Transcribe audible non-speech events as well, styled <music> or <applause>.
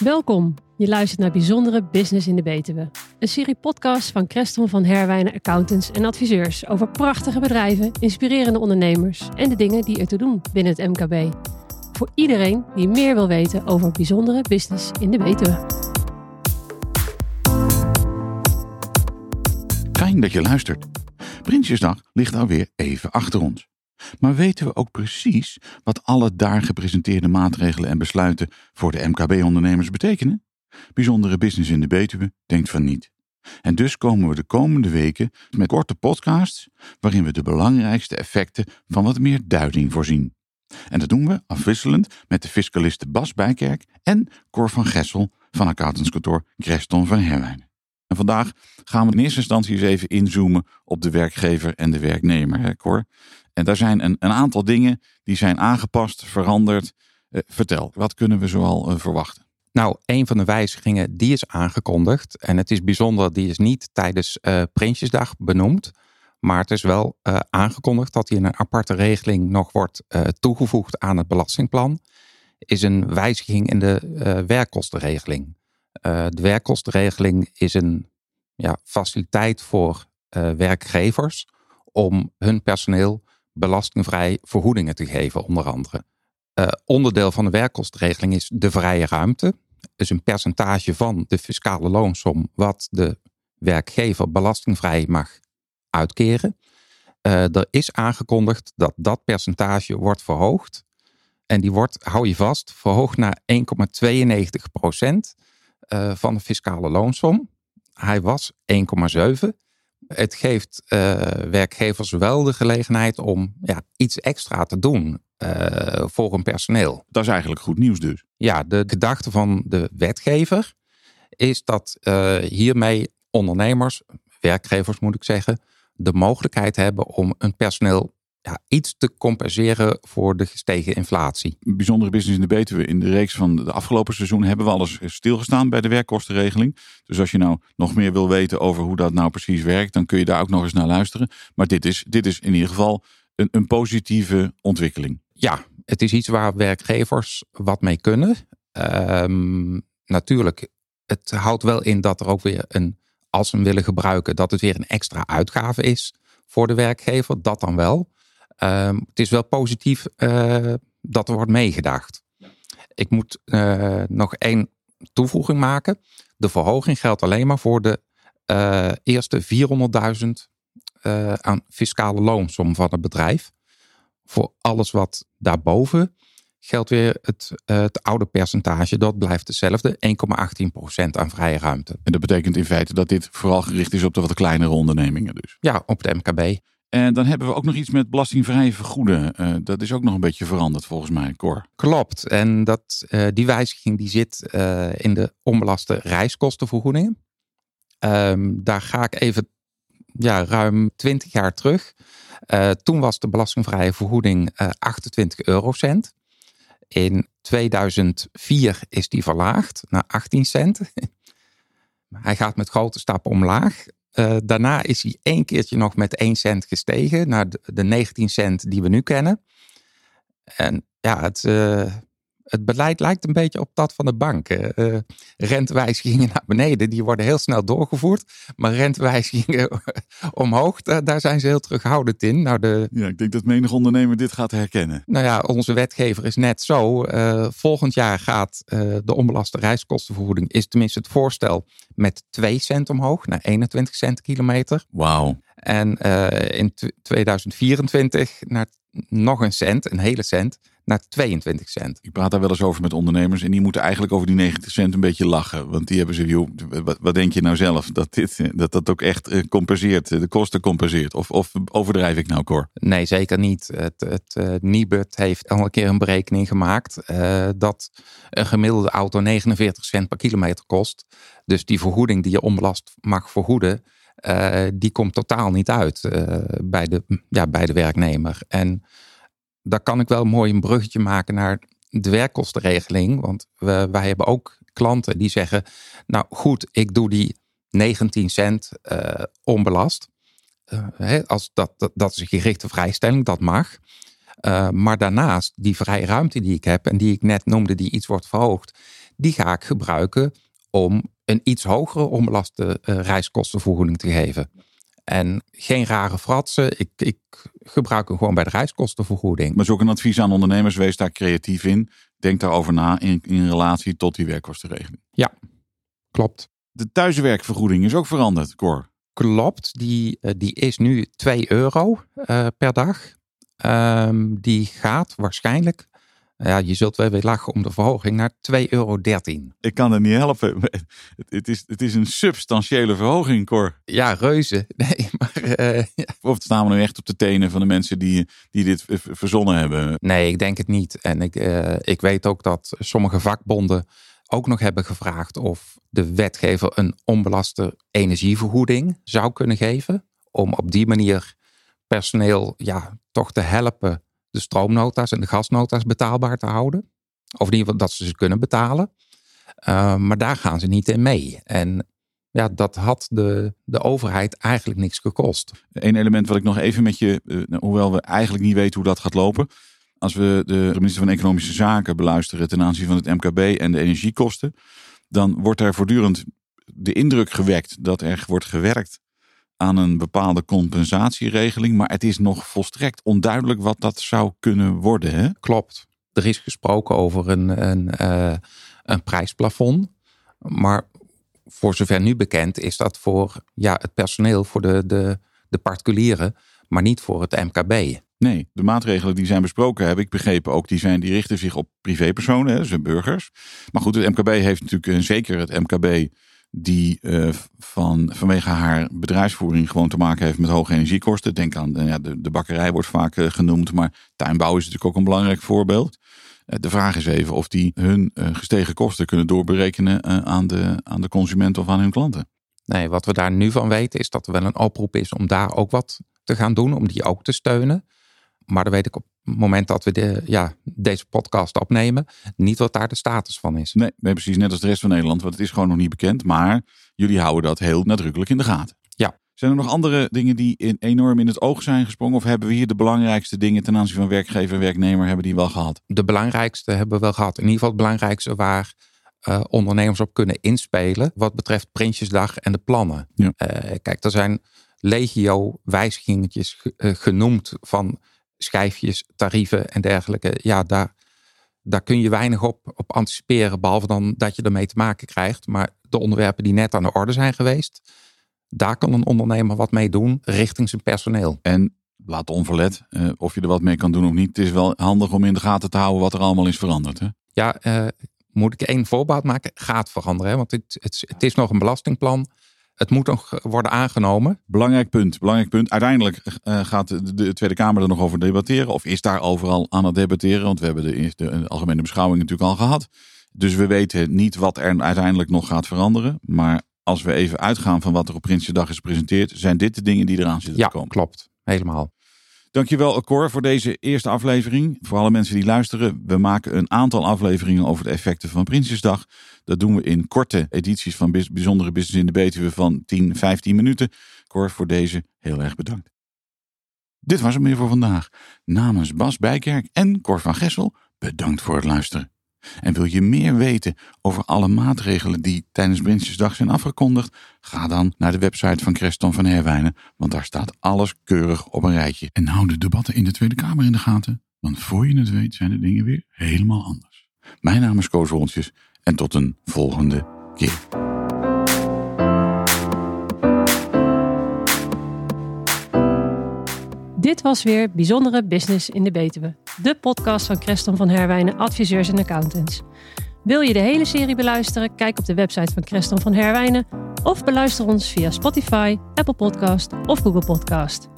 Welkom. Je luistert naar Bijzondere Business in de Betuwe. Een serie podcast van Creston van Herwijnen Accountants en adviseurs over prachtige bedrijven, inspirerende ondernemers en de dingen die er te doen binnen het MKB. Voor iedereen die meer wil weten over bijzondere business in de Betuwe. Fijn dat je luistert. Prinsjesdag ligt alweer even achter ons. Maar weten we ook precies wat alle daar gepresenteerde maatregelen en besluiten voor de MKB-ondernemers betekenen? Bijzondere Business in de Betuwe denkt van niet. En dus komen we de komende weken met korte podcasts waarin we de belangrijkste effecten van wat meer duiding voorzien. En dat doen we afwisselend met de fiscalisten Bas Bijkerk en Cor van Gessel van accountantskantoor Creston van Herwijnen. En vandaag gaan we in eerste instantie eens even inzoomen op de werkgever en de werknemer, hè Cor? En daar zijn een, een aantal dingen die zijn aangepast, veranderd. Eh, vertel, wat kunnen we zoal uh, verwachten? Nou, een van de wijzigingen die is aangekondigd. En het is bijzonder, die is niet tijdens uh, Prinsjesdag benoemd. Maar het is wel uh, aangekondigd dat die in een aparte regeling nog wordt uh, toegevoegd aan het belastingplan. Is een wijziging in de werkkostenregeling. de werkkostenregeling is een ja, faciliteit voor werkgevers om hun personeel belastingvrij vergoedingen te geven, onder andere. Uh, onderdeel van de werkkostenregeling is de vrije ruimte. Dus een percentage van de fiscale loonsom wat de werkgever belastingvrij mag uitkeren. Uh, er is aangekondigd dat dat percentage wordt verhoogd. En die wordt, hou je vast, verhoogd naar 1,92 procent uh, van de fiscale loonsom. Hij was 1,7. Het geeft uh, werkgevers wel de gelegenheid om ja, iets extra te doen uh, voor hun personeel. Dat is eigenlijk goed nieuws dus. Ja, de gedachte van de wetgever is dat uh, hiermee ondernemers, werkgevers moet ik zeggen, de mogelijkheid hebben om hun personeel ja, iets te compenseren voor de gestegen inflatie. Bijzondere business in de Betuwe. In de reeks van de afgelopen seizoen hebben we alles stilgestaan bij de werkkostenregeling. Dus als je nou nog meer wil weten over hoe dat nou precies werkt, dan kun je daar ook nog eens naar luisteren. Maar dit is, dit is in ieder geval een, een positieve ontwikkeling. Ja, het is iets waar werkgevers wat mee kunnen. Um, natuurlijk, het houdt wel in dat er ook weer een, als ze hem willen gebruiken, dat het weer een extra uitgave is voor de werkgever. Dat dan wel. Um, het is wel positief uh, dat er wordt meegedacht. Ik moet uh, nog één toevoeging maken. De verhoging geldt alleen maar voor de uh, eerste 400.000 aan fiscale loonsom van het bedrijf. Voor alles wat daarboven geldt weer het, het oude percentage. Dat blijft hetzelfde, 1,18% aan vrije ruimte. En dat betekent in feite dat dit vooral gericht is op de wat kleinere ondernemingen dus? Ja, op de MKB. En dan hebben we ook nog iets met belastingvrij vergoeden. Uh, dat is ook nog een beetje veranderd volgens mij, Cor. Klopt. En dat, uh, die wijziging die zit in de onbelaste reiskostenvergoedingen. Um, daar ga ik even ja, ruim 20 jaar terug. toen was de belastingvrije vergoeding 28 eurocent. In 2004 is die verlaagd naar 18 cent. <laughs> Hij gaat met grote stappen omlaag. Uh, daarna is hij één keertje nog met 1 cent gestegen naar de, de 19 cent die we nu kennen. En ja, het, uh, het beleid lijkt een beetje op dat van de banken. Uh, rentewijzigingen naar beneden, die worden heel snel doorgevoerd. Maar rentewijzigingen <laughs> omhoog, daar, daar, zijn ze heel terughoudend in. Nou, de, ja, ik denk dat menig ondernemer dit gaat herkennen. Nou ja, onze wetgever is net zo. Uh, volgend jaar gaat uh, de onbelaste reiskostenvergoeding, is tenminste het voorstel, met 2 cent omhoog naar 21 cent kilometer. Wauw. En in 2024 naar nog een cent, een hele cent, naar 22 cent. Ik praat daar wel eens over met ondernemers en die moeten eigenlijk over die 90 cent een beetje lachen. Want die hebben ze, joh, wat, wat denk je nou zelf? Dat, dit, dat dat ook echt eh, compenseert, de kosten compenseert? Of, of overdrijf ik nou, Cor? Nee, zeker niet. Het, het uh, Nibud heeft al een keer een berekening gemaakt uh, dat een gemiddelde auto 49 cent per kilometer kost. Dus die vergoeding die je onbelast mag vergoeden, uh, die komt totaal niet uit uh, bij, de, ja, bij de werknemer. En daar kan ik wel mooi een bruggetje maken naar de werkkostenregeling. Want we, wij hebben ook klanten die zeggen: Nou goed, ik doe die 19 cent uh, onbelast. Hè, als dat, dat, dat, is een gerichte vrijstelling, dat mag. maar daarnaast, die vrije ruimte die ik heb en die ik net noemde, die iets wordt verhoogd, die ga ik gebruiken om een iets hogere onbelaste uh, reiskostenvergoeding te geven. En geen rare fratsen. Ik, ik gebruik hem gewoon bij de reiskostenvergoeding. Maar is ook een advies aan ondernemers. Wees daar creatief in. Denk daarover na in, in relatie tot die werkkostenregeling. Ja, klopt. De thuiswerkvergoeding is ook veranderd, Cor. Klopt, die, eh, die is nu 2 euro uh, per dag. Um, die gaat waarschijnlijk ja, je zult wel weer lachen om de verhoging naar 2,13 euro. Ik kan het niet helpen. <laughs> Het is, het is een substantiële verhoging, Cor. Ja, reuze. <laughs> Nee, maar... Uh, Of staan we nu echt op de tenen van de mensen die, die dit verzonnen hebben? Nee, ik denk het niet. En ik, uh, ik weet ook dat sommige vakbonden ook nog hebben gevraagd of de wetgever een onbelaste energievergoeding zou kunnen geven. Om op die manier personeel ja, toch te helpen de stroomnota's en de gasnota's betaalbaar te houden. Of in ieder geval dat ze ze kunnen betalen. Uh, maar daar gaan ze niet in mee. En ja, dat had de, de overheid eigenlijk niks gekost. Eén element wat ik nog even met je, uh, hoewel we eigenlijk niet weten hoe dat gaat lopen. Als we de minister van Economische Zaken beluisteren ten aanzien van het MKB en de energiekosten, dan wordt er voortdurend de indruk gewekt dat er wordt gewerkt aan een bepaalde compensatieregeling. Maar het is nog volstrekt onduidelijk wat dat zou kunnen worden. Hè? Klopt. Er is gesproken over een, een, uh, een prijsplafond. Maar voor zover nu bekend is dat voor ja, het personeel, voor de, de, de particulieren, maar niet voor het MKB. Nee, de maatregelen die zijn besproken, heb ik begrepen ook, die, zijn, die richten zich op privépersonen, hè, dus burgers. Maar goed, het MKB heeft natuurlijk zeker het MKB die uh, van, vanwege haar bedrijfsvoering gewoon te maken heeft met hoge energiekosten. Denk aan ja, de, de bakkerij wordt vaak uh, genoemd, maar tuinbouw is natuurlijk ook een belangrijk voorbeeld. De vraag is even of die hun gestegen kosten kunnen doorberekenen aan, de, aan de consument of aan hun klanten. Nee, wat we daar nu van weten is dat er wel een oproep is om daar ook wat te gaan doen, om die ook te steunen. Maar dan weet ik op moment dat we de, ja, deze podcast opnemen, niet wat daar de status van is. Nee, nee, precies net als de rest van Nederland, want het is gewoon nog niet bekend. Maar jullie houden dat heel nadrukkelijk in de gaten. Ja. Zijn er nog andere dingen die in, enorm in het oog zijn gesprongen? Of hebben we hier de belangrijkste dingen ten aanzien van werkgever en werknemer hebben die wel gehad? De belangrijkste hebben we wel gehad. In ieder geval het belangrijkste waar uh, ondernemers op kunnen inspelen. Wat betreft Prinsjesdag en de plannen. Ja. Uh, kijk, er zijn legio wijzigingetjes uh, genoemd van schijfjes, tarieven en dergelijke. Ja, daar, daar kun je weinig op, op anticiperen, behalve dan dat je ermee te maken krijgt. Maar de onderwerpen die net aan de orde zijn geweest, daar kan een ondernemer wat mee doen richting zijn personeel. En laat onverlet, uh, of je er wat mee kan doen of niet. Het is wel handig om in de gaten te houden wat er allemaal is veranderd. Hè? Ja, uh, moet ik één voorbeeld maken? Gaat veranderen. Hè? Want het, het, het is nog een belastingplan. Het moet nog worden aangenomen. Belangrijk punt. Belangrijk punt. Uiteindelijk uh, gaat de, de, Tweede Kamer er nog over debatteren. Of is daar overal aan het debatteren. Want we hebben de, de, algemene beschouwing natuurlijk al gehad. Dus we weten niet wat er uiteindelijk nog gaat veranderen. Maar als we even uitgaan van wat er op Prinsjesdag is gepresenteerd. Zijn dit de dingen die eraan zitten ja, te komen. klopt. Helemaal. Dankjewel, Cor, voor deze eerste aflevering. Voor alle mensen die luisteren, we maken een aantal afleveringen over de effecten van Prinsjesdag. Dat doen we in korte edities van Bijzondere Business in de Betuwe van 10, 15 minuten. Cor, voor deze heel erg bedankt. Dit was het meer voor vandaag. Namens Bas Bijkerk en Cor van Gessel, bedankt voor het luisteren. En wil je meer weten over alle maatregelen die tijdens Prinsjesdag zijn afgekondigd? Ga dan naar de website van Creston van Herwijnen, want daar staat alles keurig op een rijtje. En hou de debatten in de Tweede Kamer in de gaten, want voor je het weet zijn de dingen weer helemaal anders. Mijn naam is Koos Woltjes en tot een volgende keer. Dit was weer Bijzondere Business in de Betuwe. De podcast van Creston van Herwijnen Adviseurs en Accountants. Wil je de hele serie beluisteren? Kijk op de website van Creston van Herwijnen of beluister ons via Spotify, Apple Podcast of Google Podcast.